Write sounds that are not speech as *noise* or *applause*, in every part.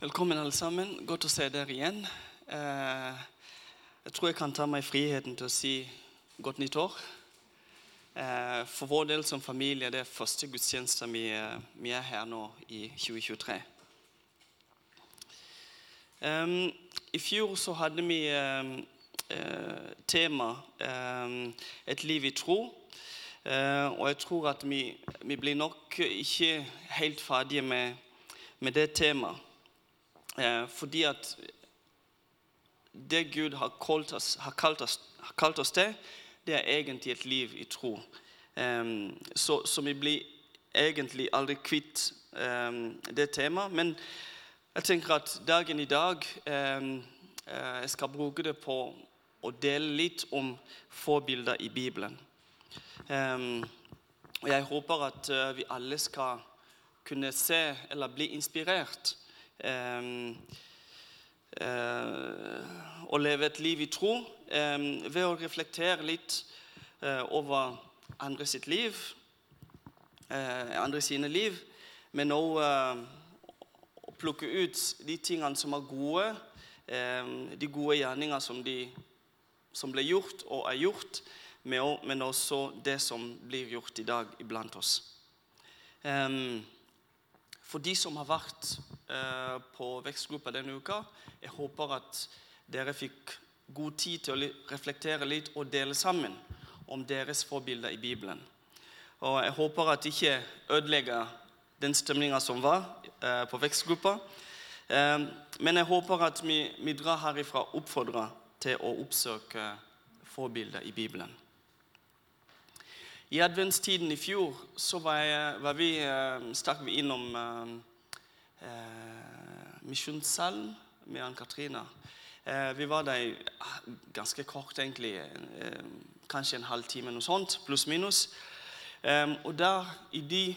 Velkommen, alle sammen. Godt å se dere igjen. Eh, jeg tror jeg kan ta meg friheten til å si godt nytt år. Eh, for vår del som familie det er første gudstjeneste vi, eh, er her nå i 2023. Um, I fjor så hadde vi tema 'Et liv i tro'. Og jeg tror at vi, vi blir nok ikke helt ferdige med, med det temaet. Eh, fordi at det Gud har kalt oss, har kalt oss, har kalt oss til, det er egentlig et liv i tro. Eh, så, så, vi blir egentlig aldri kvitt eh, det temaet. Men jeg tenker at dagen i dag Jeg skal bruke det på å dele litt om forbilder i Bibelen. Og jeg håper at vi alle skal kunne se eller bli inspirert eh, å leve et liv i tro ehm, ved å reflektere litt eh, over andre sitt liv, eh, andre sine liv, men òg å plukke ut de tingene som er gode, ehm, de gode gjerninger som, de, som ble gjort og er gjort, men også det som blir gjort i dag iblant oss. For de som har vært eh, på vekstgruppa denne uka, jeg håper at dere fikk god tid til å reflektere litt og dele sammen om deres forbilder i Bibelen. Og jeg håper at det ikke ødelegger den stemninga som var eh, på vekstgruppa. Eh, men jeg håper at vi, vi drar herifra oppfordra til å oppsøke forbilder i Bibelen. I adventstiden i fjor så var, jeg, var vi, eh, vi innom eh, misjonssalen med Ann-Katrina. Eh, vi var der ganske kort, egentlig. Eh, kanskje en halvtime, noe sånt, pluss-minus. Og der, i de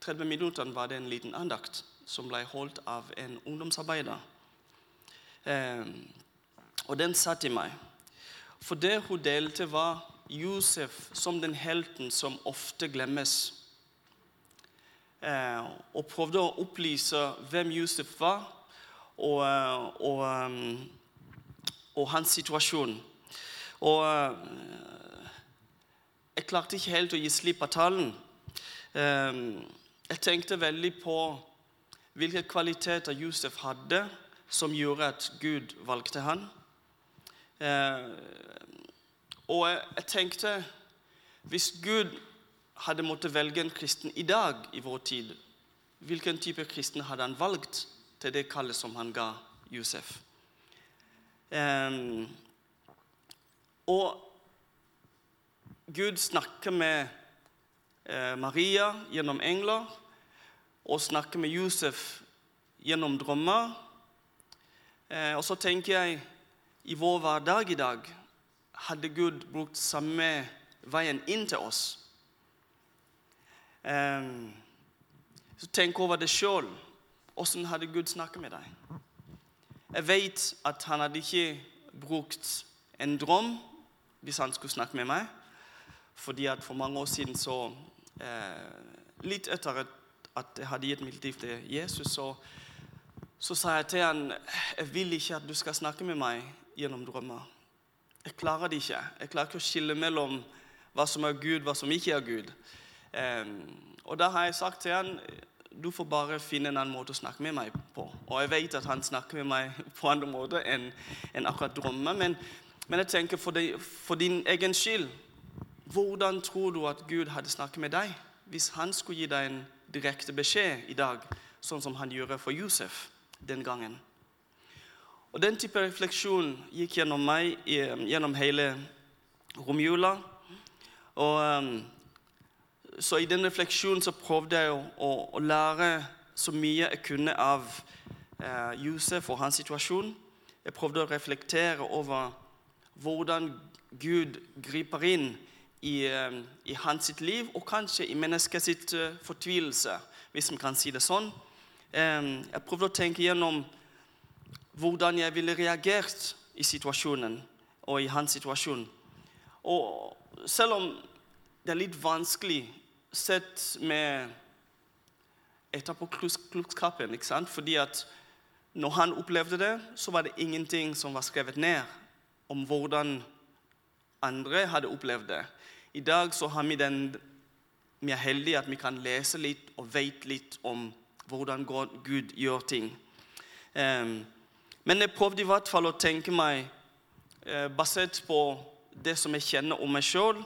30 minuttene, var det en liten andakt som ble holdt av en ungdomsarbeider. og den satt i meg. For det hun delte, var Josef som den helten som ofte glemmes. Eh, og prøvde å opplyse hvem Josef var, og, eh, og, eh, og hans situasjon. Og jeg klarte ikke helt å gi slipp av talen. Jeg tenkte veldig på hvilke kvaliteter Josef hadde som gjorde at Gud valgte han. Og jeg tenkte Hvis Gud hadde måttet velge en kristen i dag i vår tid, hvilken type kristen hadde han valgt til det kallet som han ga Josef? Um, og Gud snakker med uh, Maria gjennom engler og snakker med Josef gjennom drømmer. Uh, og så tenker jeg i vår hverdag i dag hadde Gud brukt samme veien inn til oss. Um, så tenk over det sjøl. Åssen hadde Gud snakket med deg? Jeg vet at han hadde ikke brukt en drøm hvis han skulle snakke med meg. Fordi at For mange år siden, så, eh, litt etter at jeg hadde gitt mitt liv til Jesus, så, så sa jeg til han, jeg vil ikke at du skal snakke med meg gjennom drømmer. Jeg klarer det ikke. Jeg klarer ikke å skille mellom hva som er Gud, hva som ikke er Gud. Og da har jeg sagt til han du får bare finne en annen måte å snakke med meg på. Og jeg vet at han snakker med meg *laughs* på andre måter enn en akkurat drømmer. Men, men, jeg tenker for, de, for, din egen skyld Hvordan tror du at Gud hadde snakket med deg hvis han skulle gi deg en direkte beskjed i dag, sånn som han gjorde for Josef den gangen? Og Den type refleksjon gikk gjennom meg gjennom hele romjula. Og, så i den refleksjonen så prøvde jeg å, å, å lære så mye jeg kunne av eh, Josef og hans situasjon. Jeg prøvde å reflektere over hvordan Gud griper inn i, eh, i hans sitt liv, og kanskje i menneskets uh, fortvilelse, hvis man kan si det sånn. Eh, jeg prøvde å tenke gjennom hvordan jeg ville reagert i situasjonen og i hans situasjon. Og selv om det er litt vanskelig sett med etterpåklokskapen, ikke fordi at når han opplevde det, så var det ingenting som var skrevet ned om hvordan andre hadde opplevd det. I dag så har vi den vi er heldige at vi kan lese litt og vet litt om hvordan Gud gjør ting. Um, men jeg prøvde i hvert fall å tenke meg, uh, basert på det som jeg kjenner om meg sjøl,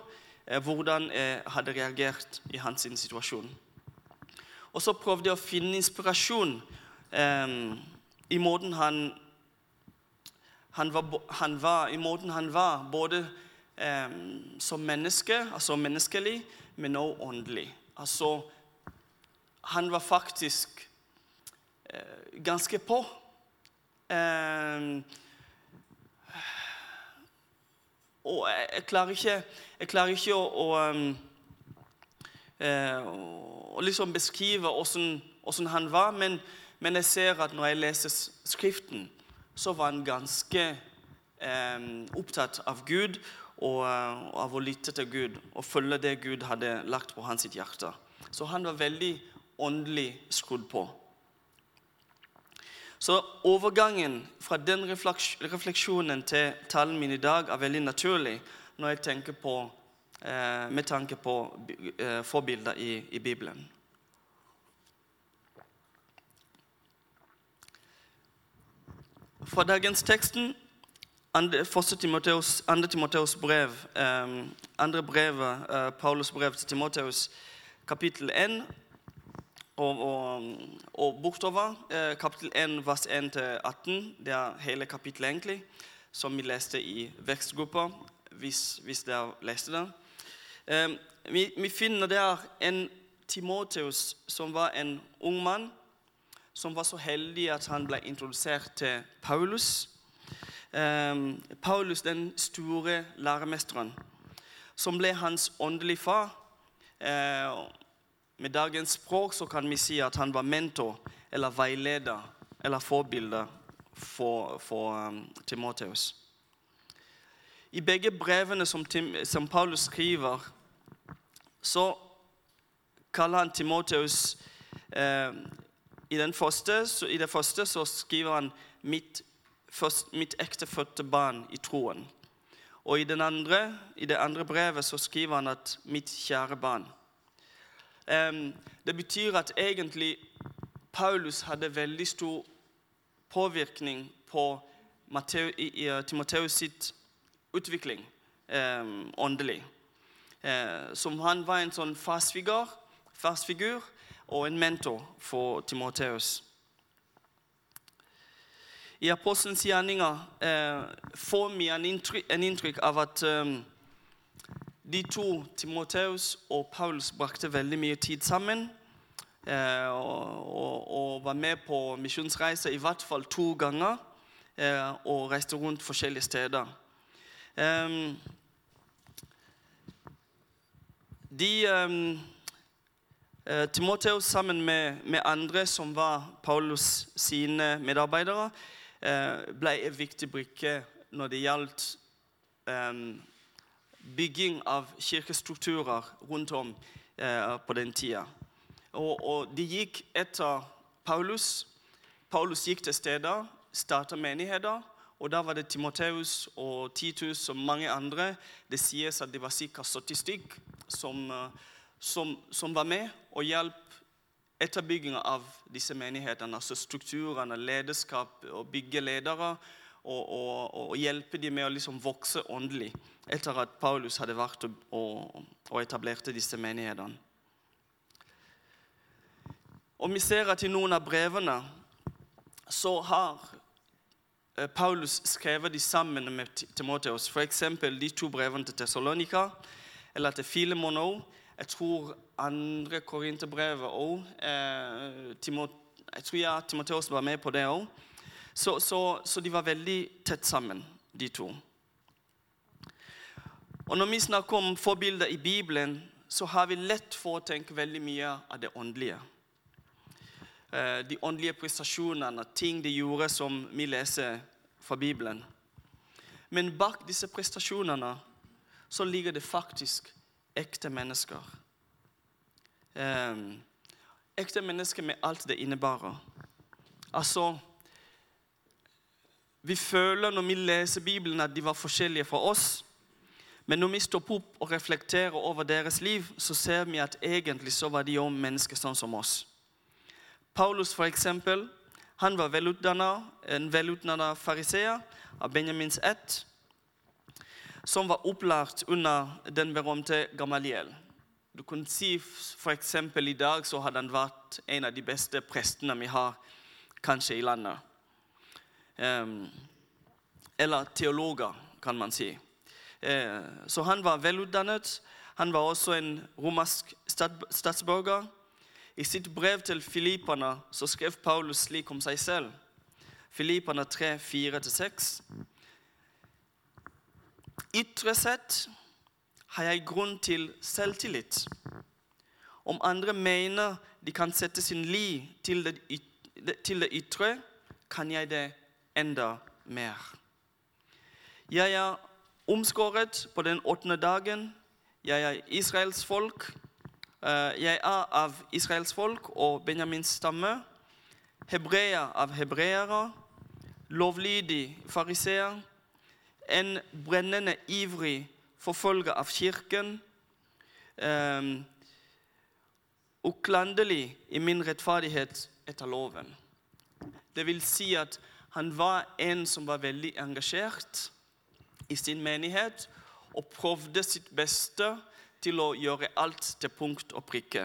hvordan jeg hadde reagert i hans situasjon. Og så prøvde jeg å finne inspirasjon eh, i måten han, han, var, han var, i måten han var, både eh, som menneske, altså menneskelig, men også åndelig. Altså, han var faktisk eh, ganske på. Um, og jeg, jeg, klarer ikke, jeg klarer ikke å, å, um, uh, å liksom beskrive åssen han var, men, men, jeg ser at når jeg leser Skriften, så var han ganske eh, opptatt av Gud og, og, av å lytte til Gud og følge det Gud hadde lagt på hans hjerte. Så han var veldig åndelig skrudd på. Så overgangen fra den refleksjonen til talen min i dag er veldig naturlig når jeg tenker på, eh, med tanke på eh, forbilder i, i, Bibelen. Fra dagens teksten, andre, Timoteus, Timoteus brev, eh, andre brevet, Paulus brev til Timoteus, kapittel 1 og, og, og bortover. Eh, kapittel 1, vers 1-18. Det er hele kapittelet, egentlig, som vi leste i vekstgruppa, hvis, hvis dere leste det. Eh, vi, vi, finner der en Timoteus som var en ung mann, som var så heldig at han ble introdusert til Paulus. Eh, Paulus, den store læremesteren, som ble hans åndelige far. Eh, med dagens språk så kan vi si at han var mentor eller veileder eller forbilde for, for um, Timoteus. I begge brevene som, Tim, som, Paulus skriver, så kaller han Timoteus eh, i, første, så, I det første så skriver han 'mitt, først, mitt ektefødte barn i troen'. Og i, andre, i det andre brevet så skriver han at 'mitt kjære barn'. Det betyr at egentlig Paulus hadde veldig stor påvirkning på Timoteus sitt utvikling åndelig. Eh, som han var en sånn farsfigur, farsfigur og en mentor for Timoteus. I Apostelens gjerninger eh, får vi en inntrykk, av at de to, Timoteus og Paulus, brakte veldig mye tid sammen. Eh, og, og, og, var med på misjonsreiser i hvert fall to ganger. Eh, og reiste rundt forskjellige steder. Eh, de Timoteus sammen med, med, andre som var Paulus sine medarbeidere, eh, ble en viktig brikke når det gjaldt bygging av kirkestrukturer rundt om eh, på den tida. Og, og, de gikk etter Paulus. Paulus gikk til steder, starta menigheter. Og da var det Timoteus og Titus og mange andre. Det sies at det var ca. 70 stykk som, eh, som, som, var med og hjalp etterbygginga av disse menighetene. Altså strukturene, lederskap, og bygge ledere og, og, og hjelpe dem med å liksom vokse åndelig etter at Paulus hadde vært og, og etablerte disse menighetene. Og Vi ser at i noen av brevene så har eh, Paulus skrevet de sammen med Timoteus. F.eks. de to brevene til Tessalonika eller til Filemon òg. Jeg tror andre Korinterbrevet òg. Eh, jeg tror ja, Timoteus var med på det òg. Så, så, så, de var veldig tett sammen, de to. Og Når vi snakker om forbilder i Bibelen, så har vi lett for å tenke veldig mye av det åndelige. Eh, de åndelige prestasjonene, ting de gjorde som vi leser fra Bibelen. Men bak disse prestasjonene så ligger det faktisk ekte mennesker. Eh, ekte mennesker med alt det innebærer. Altså Vi føler når vi leser Bibelen at de var forskjellige fra oss. Men når vi stopper opp og reflekterer over deres liv, så ser vi at egentlig så var de òg mennesker sånn som oss. Paulus, for eksempel, han var velutdannet, en velutdannet fariseer av Benjamins ett, som var opplært under den berømte Gamaliel. Du kunne si f.eks. i dag så hadde han vært en av de beste prestene vi har kanskje i landet. Eller teologer, kan man si. Uh, så han var velutdannet. Han var også en romersk statsborger. I sitt brev til filipperne skrev Paulus slik om seg selv. Filipperne 3, 4-6. Ytre sett har jeg grunn til selvtillit. Om andre mener de kan sette sin det, til det ytre, kan jeg det enda mer. Jeg er omskåret på den åttende dagen. Jeg er Israels folk. Eh, jeg er av Israels folk og Benjamins stamme. Hebreer av hebreere. Lovlydig fariseer. En brennende ivrig forfølger av kirken. Um, uklanderlig i min rettferdighet etter loven. Det vil si at han var en som var veldig engasjert i sin menighet og prøvde sitt beste til å gjøre alt til punkt og prikke.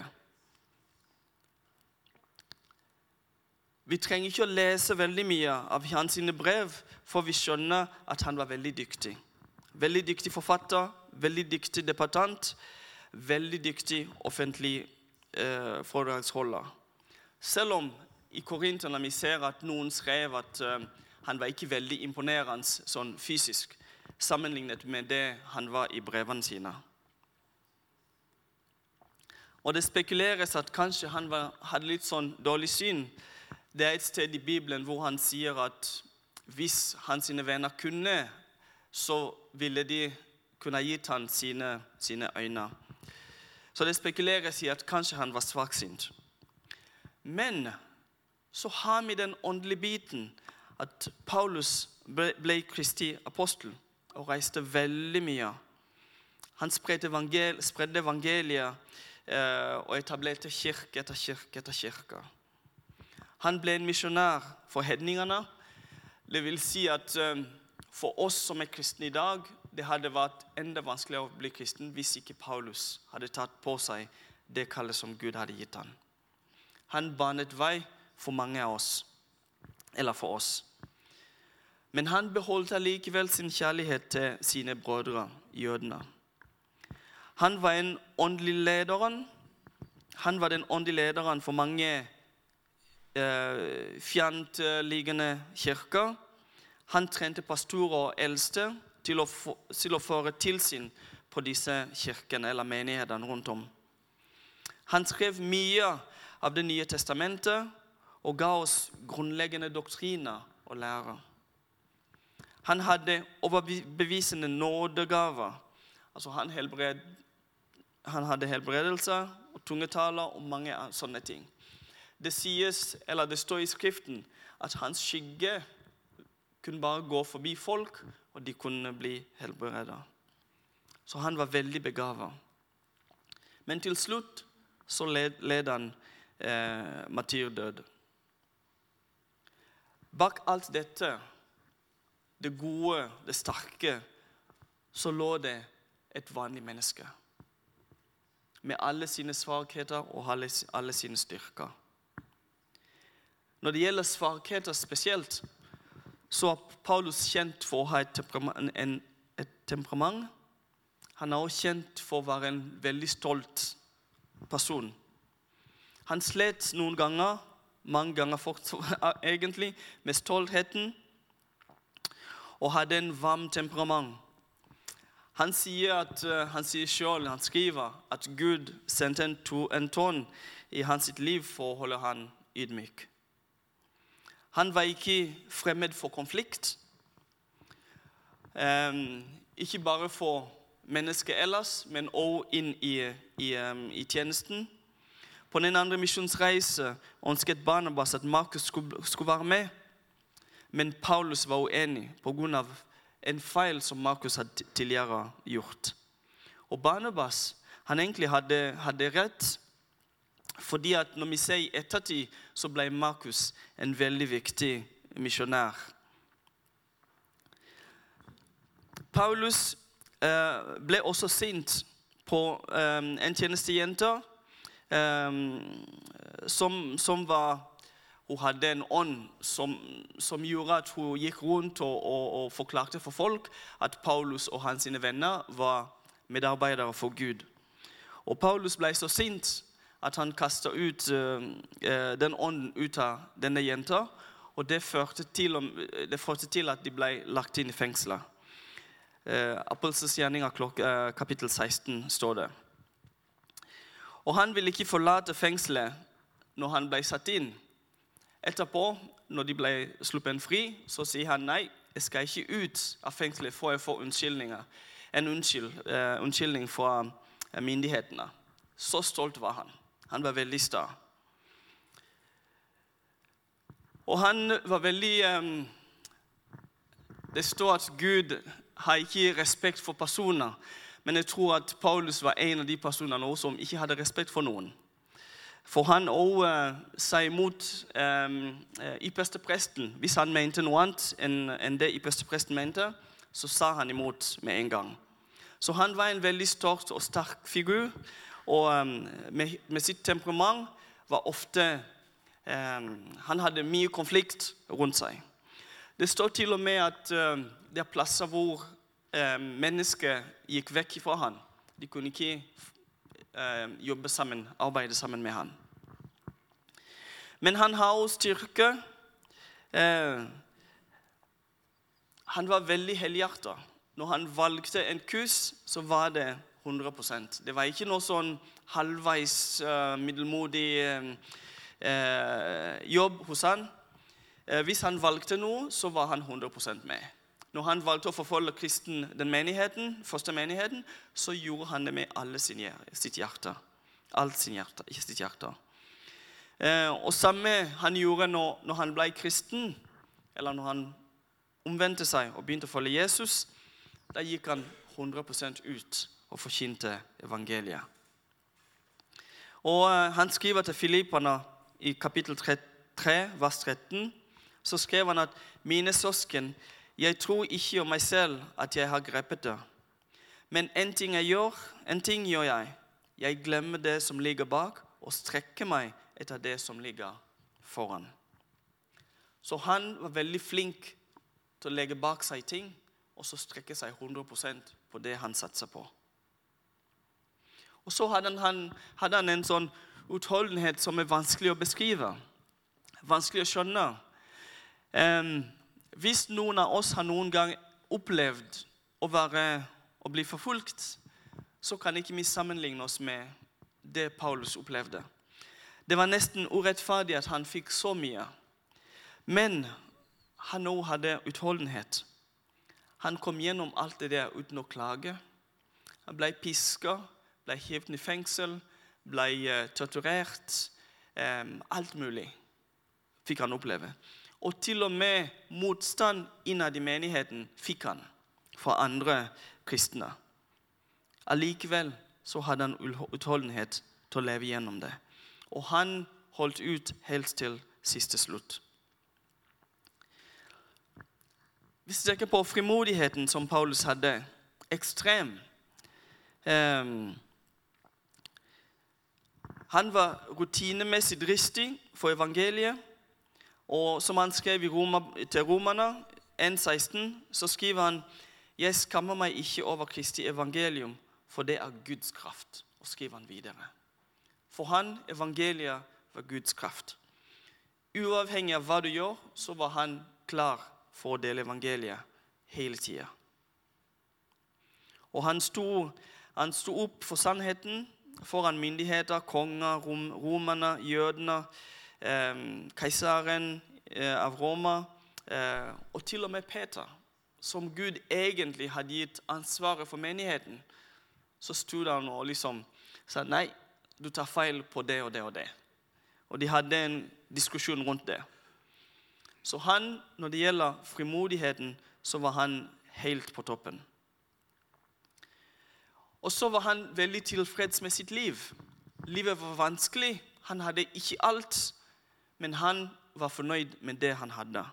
Vi trenger ikke å lese veldig mye av hans brev, for vi skjønner at han var veldig dyktig. Veldig dyktig forfatter, veldig dyktig debattant, veldig dyktig offentlig eh, foredragsholder. Selv om i Korinterne vi ser at noen skrev at eh, han var ikke veldig imponerende sånn fysisk sammenlignet med det han var i brevene sine. Og Det spekuleres at kanskje han var, hadde litt sånn dårlig syn. Det er et sted i Bibelen hvor han sier at hvis hans venner kunne så ville de kunne gitt han sine, sine øyne. Så det spekuleres i at kanskje han var svaksynt. Men så har vi den åndelige biten at Paulus ble Kristi apostel og reiste veldig mye. Han spredde, evangel spredde evangeliet eh, og etablerte kirke etter kirke etter kirke. Han ble en misjonær for hedningene. Det vil si at eh, for oss som er kristne i dag, det hadde vært enda vanskeligere å bli kristen hvis ikke Paulus hadde tatt på seg det kallet som Gud hadde gitt ham. Han banet vei for mange av oss, eller for oss. Men han beholdt allikevel sin kjærlighet til sine brødre, jødene. Han var en åndelig lederen. Han var den åndelige lederen for mange eh, fjerntliggende kirker. Han trente pastorer og eldste til å, til å føre tilsyn på disse kirkene eller menighetene rundt om. Han skrev mye av Det nye testamentet og ga oss grunnleggende doktriner og lære. Han hadde overbevisende nådegaver. Altså han, helbred, han hadde helbredelse og tungetaler og mange sånne ting. Det sies, eller det står i Skriften at hans skygge kunne bare gå forbi folk, og de kunne bli helbredet. Så han var veldig begava. Men til slutt så led, led han eh, martyrdød. Bak alt dette, det gode, det sterke, så lå det et vanlig menneske. Med alle sine svakheter og alle, alle sine styrker. Når det gjelder svakheter spesielt, så er Paulus kjent for å ha et temperament. En, et temperament. Han er også kjent for å være en veldig stolt person. Han slet noen ganger, mange ganger fortsatt, *laughs* egentlig, med stoltheten og hadde en varm temperament. Han sier, at, uh, han sier selv, han skriver at Gud sendte en, to, en tårn i hans liv for å holde han ydmyk. Han var ikke fremmed for konflikt. Um, ikke bare for mennesker ellers, men også inn i, i, um, i, tjenesten. På den andre misjonsreise ønsket Barnabas at Markus skulle, skulle, være med. men Paulus var uenig pga. en feil som Markus hadde tidligere gjort. Og Barnabas han egentlig hadde, hadde rett, fordi at når vi ser i ettertid, så ble Markus en veldig viktig misjonær. Paulus eh, ble også sint på eh, en tjenestejente som, som var hun hadde en ånd som, som, gjorde at hun gikk rundt og, og, og, forklarte for folk at Paulus og hans venner var medarbeidere for Gud. Og Paulus ble så sint at han kasta ut uh, den ånden ut av denne jenta. Og det førte, til, det førte til at de ble lagt inn i fengselet. Uh, Apostels gjerninger uh, kapittel 16 står det. Og han ville ikke forlate fengselet når han ble satt inn. Etterpå, når de ble sluppet fri, så sier han nei, jeg skal ikke ut av fengselet for å få unnskyldninger. En unnskyld, uh, unnskyldning fra myndighetene. Så stolt var han. Han var veldig sta. Og han var veldig um, Det står at Gud har ikke respekt for personer. Men jeg tror at Paulus var en av de personene som ikke hadde respekt for noen. For han òg uh, sa imot um, ypperstepresten. Hvis han mente noe annet enn en det ypperstepresten mente, så sa han imot med en gang. Så han var en veldig stort og sterk figur. Og um, med, med, sitt temperament var ofte um, Han hadde mye konflikt rundt seg. Det står til og med at um, det er plasser hvor mennesker gikk vekk fra han. De kunne ikke jobbe sammen, arbeide sammen med han. Men han har også styrke. Eh, han var veldig helhjerta. Når han valgte en kurs, så var det 100% Det var ikke noe sånn halvveis uh, middelmodig uh, jobb hos han. Uh, hvis han valgte noe, så var han 100% med. Når han valgte å forfølge kristen, den menigheten, første menigheten, så gjorde han det med alle sin, sitt hjerte. Alt sin hjerte, sitt hjerte. og samme han gjorde når, når han ble kristen, eller når han omvendte seg og begynte å følge Jesus, da gikk han 100% ut og forkynte evangeliet. Og eh, Han skriver til Filippene i kapittel 3, vers 13, så skrev han at mine søsken, jeg tror ikke om meg selv at jeg har grepet det. Men en ting jeg gjør, en ting gjør jeg. Jeg glemmer det som ligger bak, og strekker meg etter det som ligger foran. Så han var veldig flink til å legge bak seg ting, og så strekke seg 100% på det han satser på. Og så hadde han, hadde han en sånn utholdenhet som er vanskelig å beskrive. Vanskelig å skjønne. Um, hvis noen av oss har noen gang opplevd å, være, å bli forfulgt, så kan ikke vi sammenligne oss med det Paulus opplevde. Det var nesten urettferdig at han fikk så mye. Men han òg hadde utholdenhet. Han kom gjennom alt det der uten å klage. Han ble piska, ble hivd i fengsel, ble uh, torturert. Um, alt mulig fikk han oppleve. Og til og med motstand innad i menigheten fikk han fra andre kristne. Allikevel så hadde han utholdenhet til å leve gjennom det. Og han holdt ut helt til siste slutt. Hvis Vi ser på frimodigheten som Paulus hadde. Ekstrem. Um, han var rutinemessig dristig for evangeliet. Og som han skrev Roma, til romerne 1,16, så skriver han Jeg skammer meg ikke over Kristi evangelium, for det er Guds kraft. Og skriver han videre. For han, evangeliet, var Guds kraft. Uavhengig av hva du gjør, så var han klar for å dele evangeliet hele tida. Og han sto, han sto opp for sannheten foran myndigheter, konger, rom, romerne, jødene, keiseren eh, av Roma, eh, og til og med Peter, som Gud egentlig hadde gitt ansvaret for menigheten, så sto han og liksom sa nei, du tar feil på det og det og det. Og de hadde en diskusjon rundt det. Så han, når det gjelder frimodigheten, så var han helt på toppen. Og så var han veldig tilfreds med sitt liv. Livet var vanskelig. Han hadde ikke alt, men han var fornøyd med det han hadde.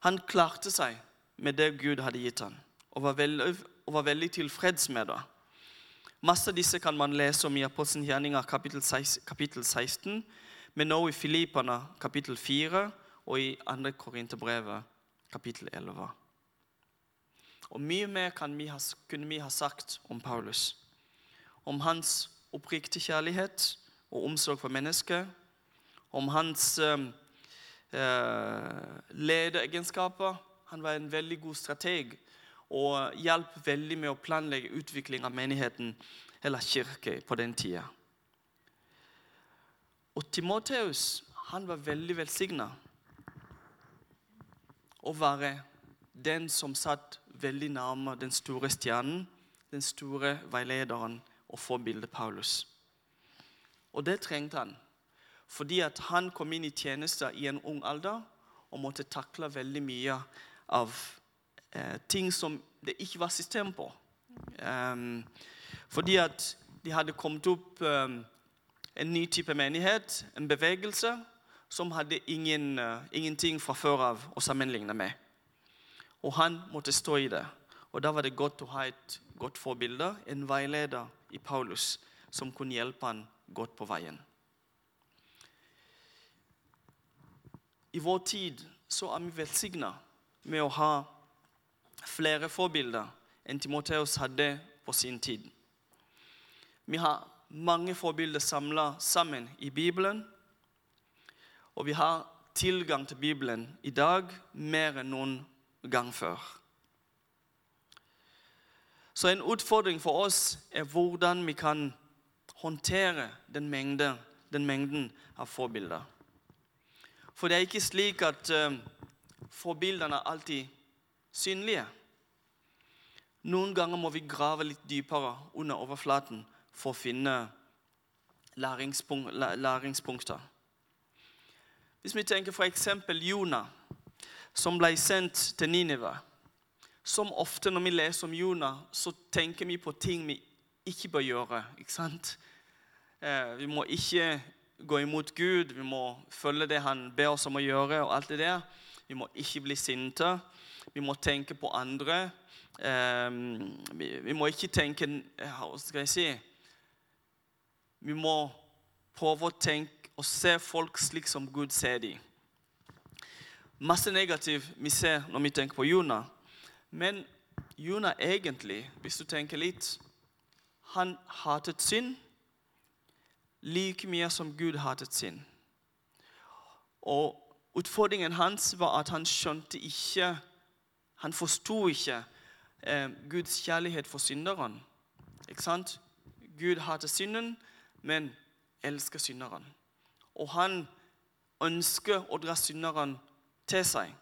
Han klarte seg med det Gud hadde gitt ham, og var veldig, og var veldig tilfreds med det. Masse av disse kan man lese om i Apostelens gjerninger kapittel 16, men også i Filippene kapittel 4 og i 2. Korinterbrevet kapittel 11. Og mye mer vi ha, kunne vi ha sagt om Paulus. Om hans oppriktige kjærlighet og omsorg for mennesket. Om hans eh, eh lederegenskaper. Han var en veldig god strateg og hjalp veldig med å planlegge utvikling av menigheten eller kirke på den tida. Og Timoteus han var veldig velsigna å være den som satt veldig nærme den store stjernen, den store veilederen og forbildet Paulus. Og det trengte han, fordi at han kom inn i tjeneste i en ung alder og måtte takle veldig mye av eh, ting som det ikke var system på. Um, fordi at de hadde kommet opp um, en ny type menighet, en bevegelse, som hadde ingen, uh, ingenting fra før av å sammenligne med. Og han måtte stå i det. Og da var det godt å ha et godt forbilde, en veileder i Paulus, som kunne hjelpe han godt på veien. I vår tid så er vi velsigna med å ha flere forbilder enn Timoteus hadde på sin tid. Vi har mange forbilder samla sammen i Bibelen. Og vi har tilgang til Bibelen i dag mer enn noen gang før. Så en utfordring for oss er hvordan vi kan håndtere den, mengde, den mengden av forbilder. For det er ikke slik at uh, forbildene er alltid synlige. Noen ganger må vi grave litt dypere under overflaten for å finne læringspunk læringspunkter. Hvis vi tenker f.eks. Jonah, som ble sendt til Ninive. Som ofte når vi leser om Jonah, så tenker vi på ting vi ikke bør gjøre. ikke sant? Eh, vi må ikke gå imot Gud, vi må følge det han ber oss om å gjøre. og alt det der. Vi må ikke bli sinte. Vi må tenke på andre. Ehm, vi må ikke tenke Hva skal jeg si Vi må prøve å tenke og se folk slik som Gud ser dem. Masse negativt vi ser når vi tenker på Jonah. Men Jonah egentlig, hvis du tenker litt Han hatet synd like mye som Gud hatet sin. Og utfordringen hans var at han skjønte ikke Han forsto ikke eh, Guds kjærlighet for synderen. Ikke sant? Gud hater synden, men elsker synderen. Og han ønsker å dra synderen til seg.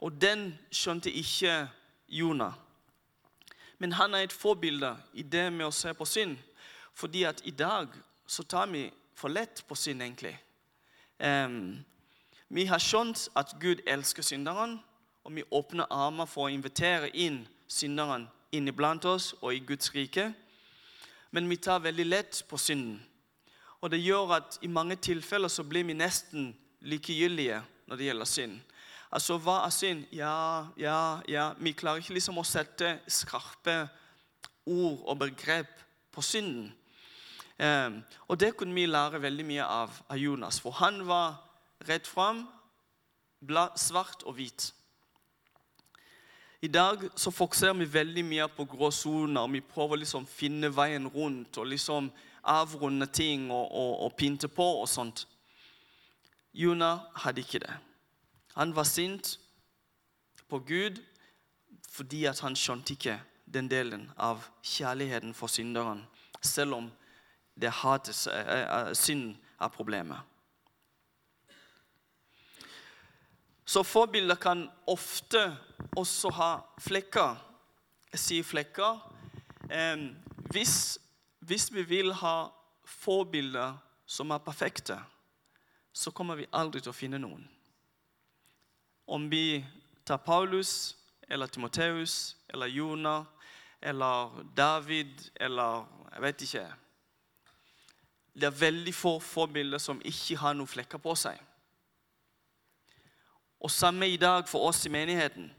Og den skjønte ikke Jonah. Men han er et forbilde i det med å se på synd. Fordi at i dag så tar vi for lett på synd, egentlig. Um, vi har skjønt at Gud elsker synderen, og vi åpner armer for å invitere inn synderen inn iblant oss og i Guds rike. Men vi tar veldig lett på synden. Og det gjør at i mange tilfeller så blir vi nesten likegyldige når det gjelder synd. Altså, hva er synd? Ja, ja, ja. Vi klarer ikke liksom å sette skarpe ord og begrep på synden. Og det kunne vi lære veldig mye av, av Jonas, for han var rett fram, svart og hvit. I dag så fokuserer vi veldig mye på gråsoner. Vi prøver liksom å finne veien rundt og liksom avrunde ting og, og, og pynte på og sånt. Jonah hadde ikke det. Han var sint på Gud fordi at han skjønte ikke den delen av kjærligheten for synderen, selv om det hates, eh, eh, synd er problemet. Så forbilder kan ofte også ha flekker. Jeg sier flekker. Hvis, hvis, vi vil ha forbilder som er perfekte, så kommer vi aldri til å finne noen. om vi tar Paulus eller Timoteus eller Jonah eller David eller jeg vet ikke Det er veldig få forbilder som ikke har noen flekker på seg. Og samme i dag for oss i menigheten.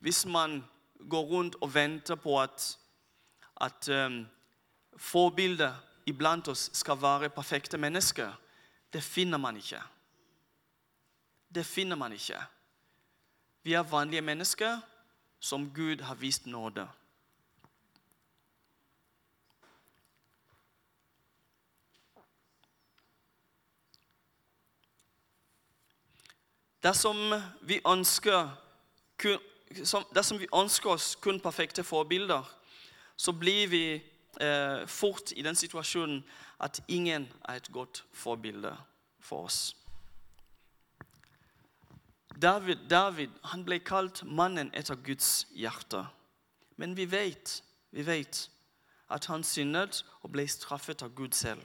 Hvis man går rundt og venter på at, at um, forbilder iblant oss skal være perfekte mennesker, det finner man ikke. Det finner man ikke. Vi er vanlige mennesker som Gud har vist nåde. Dersom vi ønsker, dersom vi ønsker oss kun perfekte forbilder, så blir vi eh, fort i den situasjonen at ingen er et godt forbilde for oss. David, David han ble kalt mannen etter Guds hjerte. Men vi vet, vi vet at han syndet og ble straffet av Gud selv.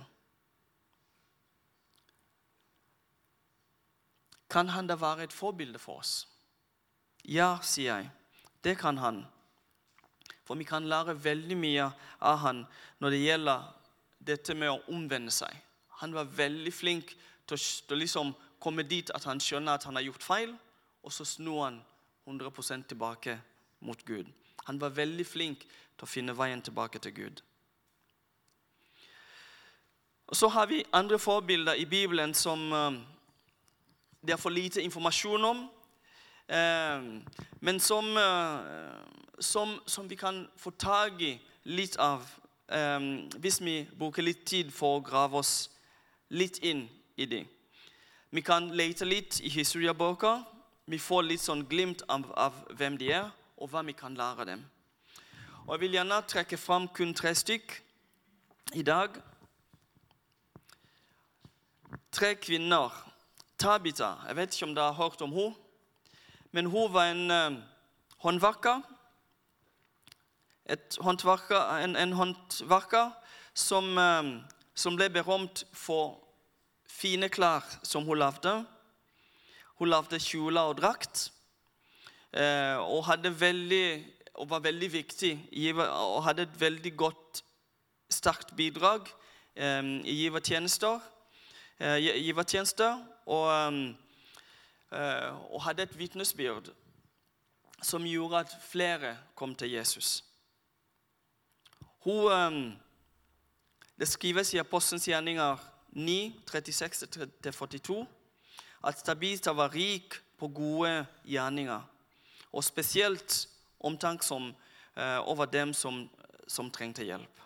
Kan han da være et forbilde for oss? Ja, sier jeg. Det kan han. For vi kan lære veldig mye av han når det gjelder dette med å omvende seg. Han var veldig flink til å liksom komme dit at han skjønner at han har gjort feil, og så snur han 100% tilbake mot Gud. Han var veldig flink til å finne veien tilbake til Gud. Og Så har vi andre forbilder i Bibelen som uh, det er for lite informasjon om, uh, men som, uh, som, som, vi kan få tak i litt av um, hvis vi bruker litt tid for å grave oss litt inn i det. Vi kan lete litt i historieboka. Vi får litt sånn glimt av, av, hvem de er, og hva vi kan lære dem. Og Jeg vil gjerne trekke fram kun tre stykk i dag. Tre kvinner. Tabita, jeg vet ikke om dere har hørt om henne, men hun var en uh, håndverker. håndverker en, en, håndverker som, uh, som ble berømt for fine klær som hun lagde. Hun lagde kjoler og drakt. Uh, og, veldig, og, var veldig viktig og hadde et veldig godt, sterkt bidrag i givertjenester. Givertjenester og, og hadde et vitnesbyrd som gjorde at flere kom til Jesus. Hun, det skrives i Apostelens gjerninger 9, 36-42 at Tabita var rik på gode gjerninger, og spesielt omtenksom eh, over dem som, som, trengte hjelp.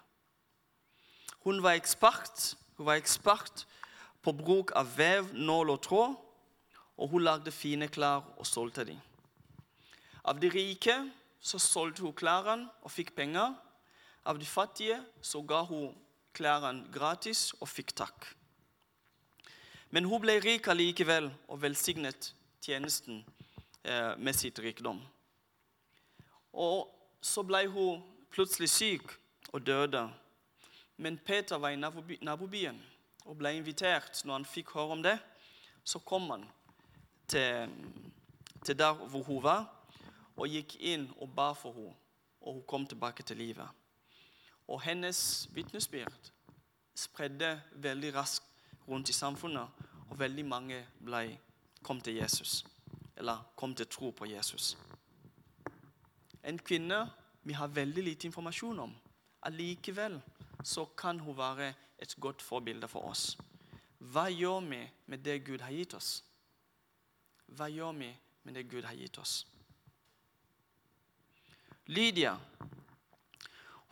Hun var ekspert, hun var ekspert på bruk av vev, nål og tråd, og hun lagde fine klær og solgte dem. Av de rike så solgte hun klærne og fikk penger. Av de fattige så ga hun klærne gratis og fikk takk. Men hun ble rik allikevel og velsignet tjenesten eh, med sitt rikdom. Og så ble hun plutselig syk og døde. Men Peter var i nabobyen og ble invitert. Når han fikk høre om det, så kom han til, til der hvor hun var, og gikk inn og ba for henne. Og hun kom tilbake til livet. Og hennes vitnesbyrd spredde veldig raskt rundt i samfunnet, og veldig mange ble, kom til Jesus. Eller kom til tro på Jesus. En kvinne vi har veldig lite informasjon om. Allikevel så kan hun være et godt forbilde for oss. Hva gjør vi med det Gud har gitt oss? Hva gjør vi med det Gud har gitt oss? Lydia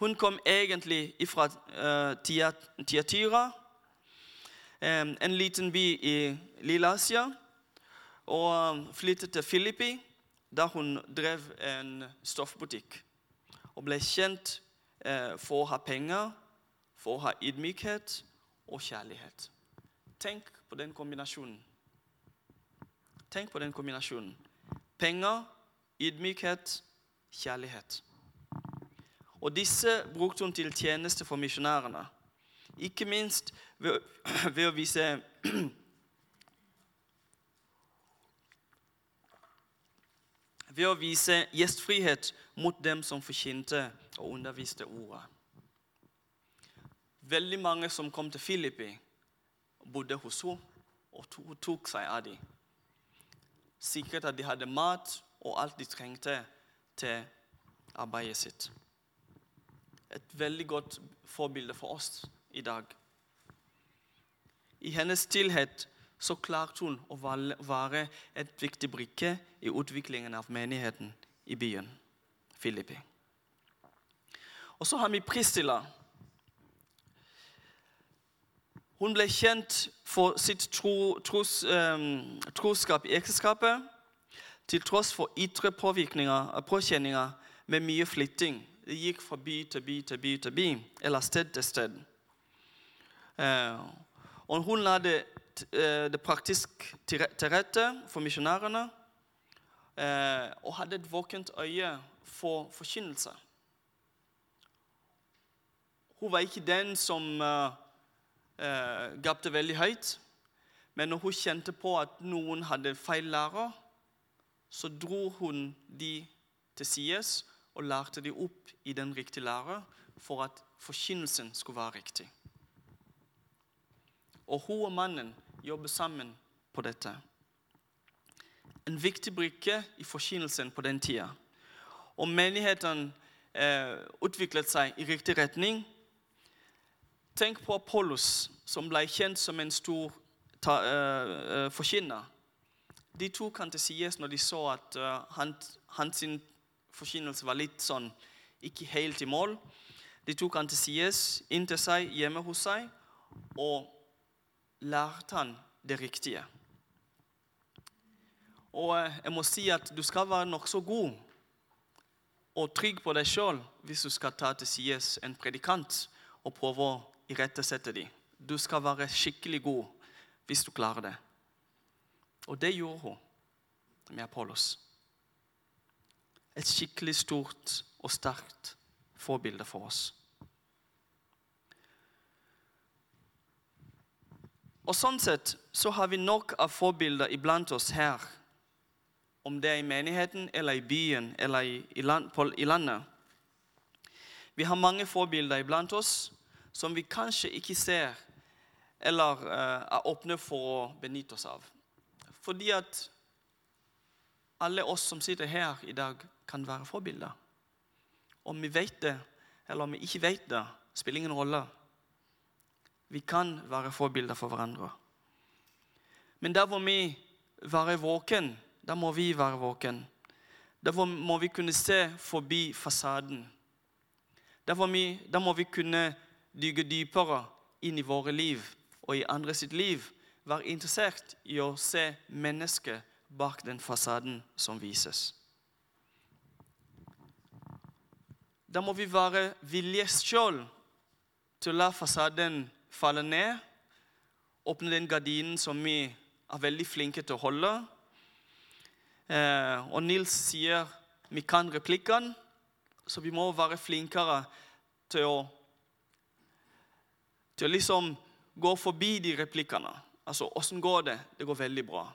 hun kom egentlig fra uh, Tiatira en liten by i Lilleasia og flyttet til Filippi, der hun drev en stoffbutikk. Og ble kjent uh, for å ha penger, for å ha ydmykhet og kjærlighet. Tenk på den kombinasjonen. Tenk på den kombinasjonen. Penger, ydmykhet, kjærlighet. Og disse brukte hun til tjeneste for misjonærene. Ikke minst ved, *clears throat* å vise *clears throat* ved å vise gjestfrihet mot dem som forkynte og underviste ordet. Veldig mange som kom til Filippi, bodde hos henne og to- tok seg av dem. Sikret at de hadde mat og alt de trengte til arbeidet sitt. Et veldig godt forbilde for oss i dag. I hennes stillhet så klarte hun å være et viktig brikke i utviklingen av menigheten i byen Filippi. Og så har vi Priscilla. Hun ble kjent for sitt tro, tros, um, troskap i ekteskapet, til tross for ytre påkjenninger med mye flytting. Det gikk fra by til by til by til by, eller sted til sted. Uh, og hun la det, uh, det praktisk til rette for misjonærene, uh, og hadde et våkent øye for forkynnelse. Hun var ikke den som eh, eh, gapte veldig høyt, men når hun kjente på at noen hadde feil lærer, så dro hun de til sides og lærte de opp i den riktige lære for at forkynnelsen skulle være riktig. Og hun og mannen jobber sammen på dette. En viktig brikke i forkynnelsen på den tida. Og menigheten eh, utviklet seg i riktig retning. Tenk på Apollos, som ble kjent som en stor ta, eh, forkynner. De tok han til sides når de så at eh, han, hans forkynnelse var litt sånn ikke helt i mål. De tok han til sides, inn til seg, hjemme hos seg, og lærte han det riktige. Og jeg må si at du skal være nokså god og trygg på deg sjøl hvis du skal ta til sides en predikant og prøve å irettesette dem. Du skal være skikkelig god hvis du klarer det. Og det gjorde hun med Apollos. Et skikkelig stort og sterkt forbilde for oss. Og Sånn sett så har vi nok av forbilder iblant oss her. Om det er i menigheten, eller i byen, eller i, i, land, på, i landet. Vi har mange forbilder iblant oss som vi kanskje ikke ser eller eh, er åpne for å benytte oss av. Fordi at alle oss som sitter her i dag, kan være forbilder. Om vi vet det, eller om vi ikke vet det, spiller ingen rolle. Vi kan være forbilder for hverandre. Men der hvor vi være våken, der må vi være våken. Der må vi kunne se forbi fasaden. Der, hvor der må vi kunne dykke dypere inn i våre liv og i andre sitt liv. Være interessert i å se mennesket bak den fasaden som vises. Da må vi være villige sjøl til å la fasaden falle ned. Åpne den gardinen som vi er veldig flinke til å holde. Eh, og Nils sier vi kan replikkene, så vi må være flinkere til å, til å liksom gå forbi de replikkene. Altså, åssen går det? Det går veldig bra.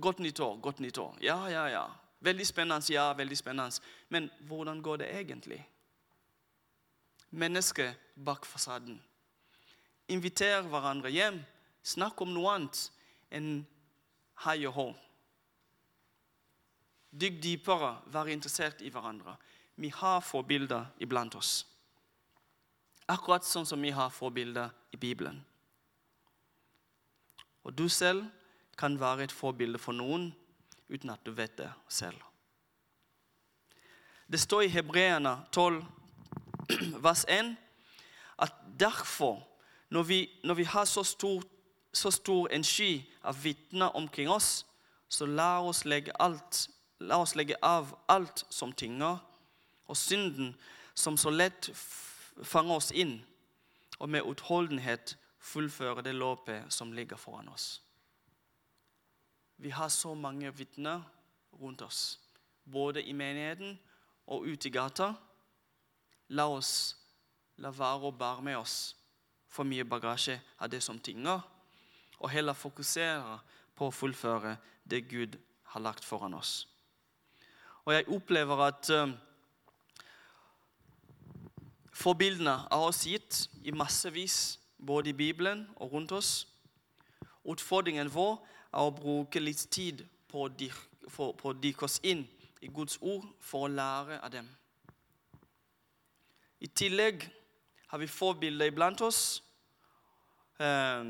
Godt nytt år, godt nytt år. Ja, ja, ja. Veldig spennende, ja, veldig spennende. Men hvordan går det egentlig? Mennesket bak fasaden. Inviter hverandre hjem. Snakk om noe annet enn hei og hå. Dykk dypere, vær interessert i hverandre. Vi har forbilder iblant oss. Akkurat sånn som vi har forbilder i Bibelen. Og du selv kan være et forbilde for noen uten at du vet det selv. Det står i Hebreerne 12, *clears throat* vers 1, at derfor, når vi, når vi har så stor, så stor en sky av vitner omkring oss, så la oss alt, la oss legge av alt som tynger, og synden som så lett fanger oss inn, og med utholdenhet fullføre det løpet som ligger foran oss. Vi har så mange vitner rundt oss, både i menigheten og ute i gata. La oss la være å bære med oss for mye bagasje av det som tynger, og heller fokusere på å fullføre det Gud har lagt foran oss. Og jeg opplever at eh, forbildene er oss gitt i massevis, både i Bibelen og rundt oss. Utfordringen vår er å bruke litt tid på å dykke oss inn i Guds ord for å lære av dem. I tillegg har vi forbilder iblant oss eh,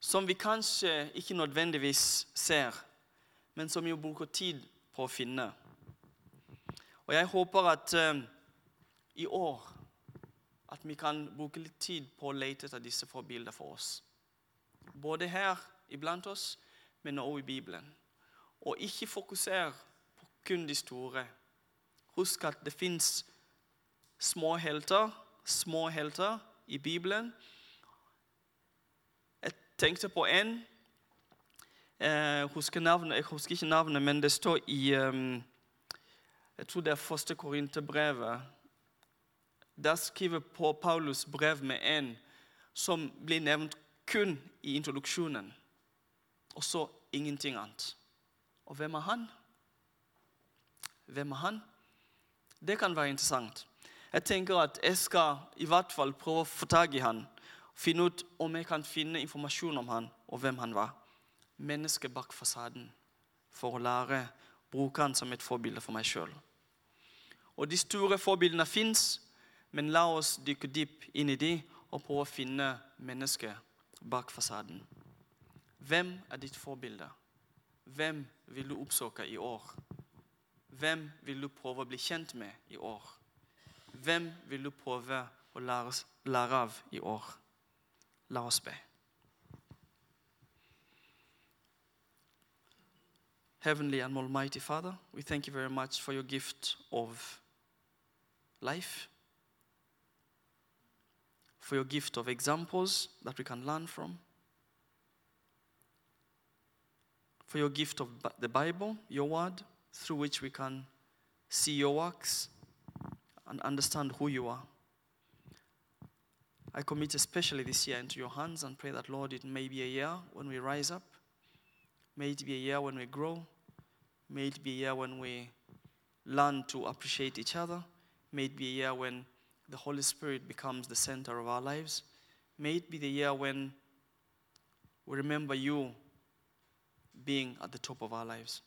som vi kanskje ikke nødvendigvis ser, men som vi bruker tid på å finne. Og jeg håper at eh, i år at vi kan bruke litt tid på å lete etter disse forbildene for oss. Både her iblant oss, men også i Bibelen. Og ikke fokusere på kun de store. Husk at det fins små helter, små helter i Bibelen. Jeg tenkte på en. Jeg husker, navnet, jeg husker ikke navnet, men det står i um, Jeg tror det er første Korinterbrevet. Der skriver Paulus brev med en som blir nevnt kun i introduksjonen, og så ingenting annet. Og hvem er han? Hvem er han? Det kan være interessant. Jeg tenker at jeg skal i hvert fall prøve å få tak i han, finne ut om jeg kan finne informasjon om han og hvem han var. Mennesket bak fasaden. For å lære bruke han som et forbilde for meg sjøl. Og de store forbildene fins, men la oss dykke dypt inn i de og prøve å finne mennesket bak fasaden. Hvem er ditt forbilde? Hvem vil du oppsøke i år? Hvem vil du prøve å bli kjent med i år? Hvem vil du prøve å lære av i år? La oss be. Heavenly and Almighty Father, we thank you very much for your gift of life, for your gift of examples that we can learn from, for your gift of the Bible, your word, through which we can see your works and understand who you are. I commit especially this year into your hands and pray that, Lord, it may be a year when we rise up. May it be a year when we grow. May it be a year when we learn to appreciate each other. May it be a year when the Holy Spirit becomes the center of our lives. May it be the year when we remember you being at the top of our lives.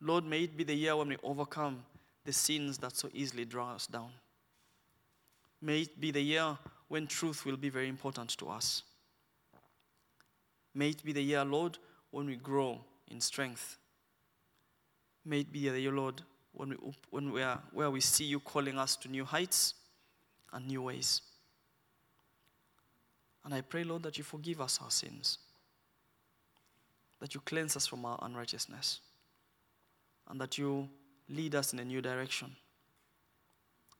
Lord, may it be the year when we overcome the sins that so easily draw us down. May it be the year when truth will be very important to us. May it be the year, Lord, when we grow in strength. May it be the year, Lord, when we, when we are, where we see you calling us to new heights and new ways. And I pray, Lord, that you forgive us our sins, that you cleanse us from our unrighteousness and that you lead us in a new direction.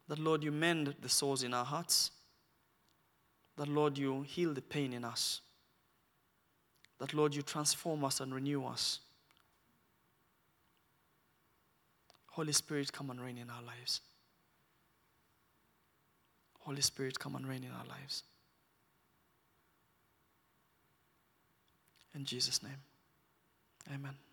That, Lord, you mend the sores in our hearts. That, Lord, you heal the pain in us. That, Lord, you transform us and renew us. Holy Spirit, come and reign in our lives. Holy Spirit, come and reign in our lives. In Jesus' name, amen.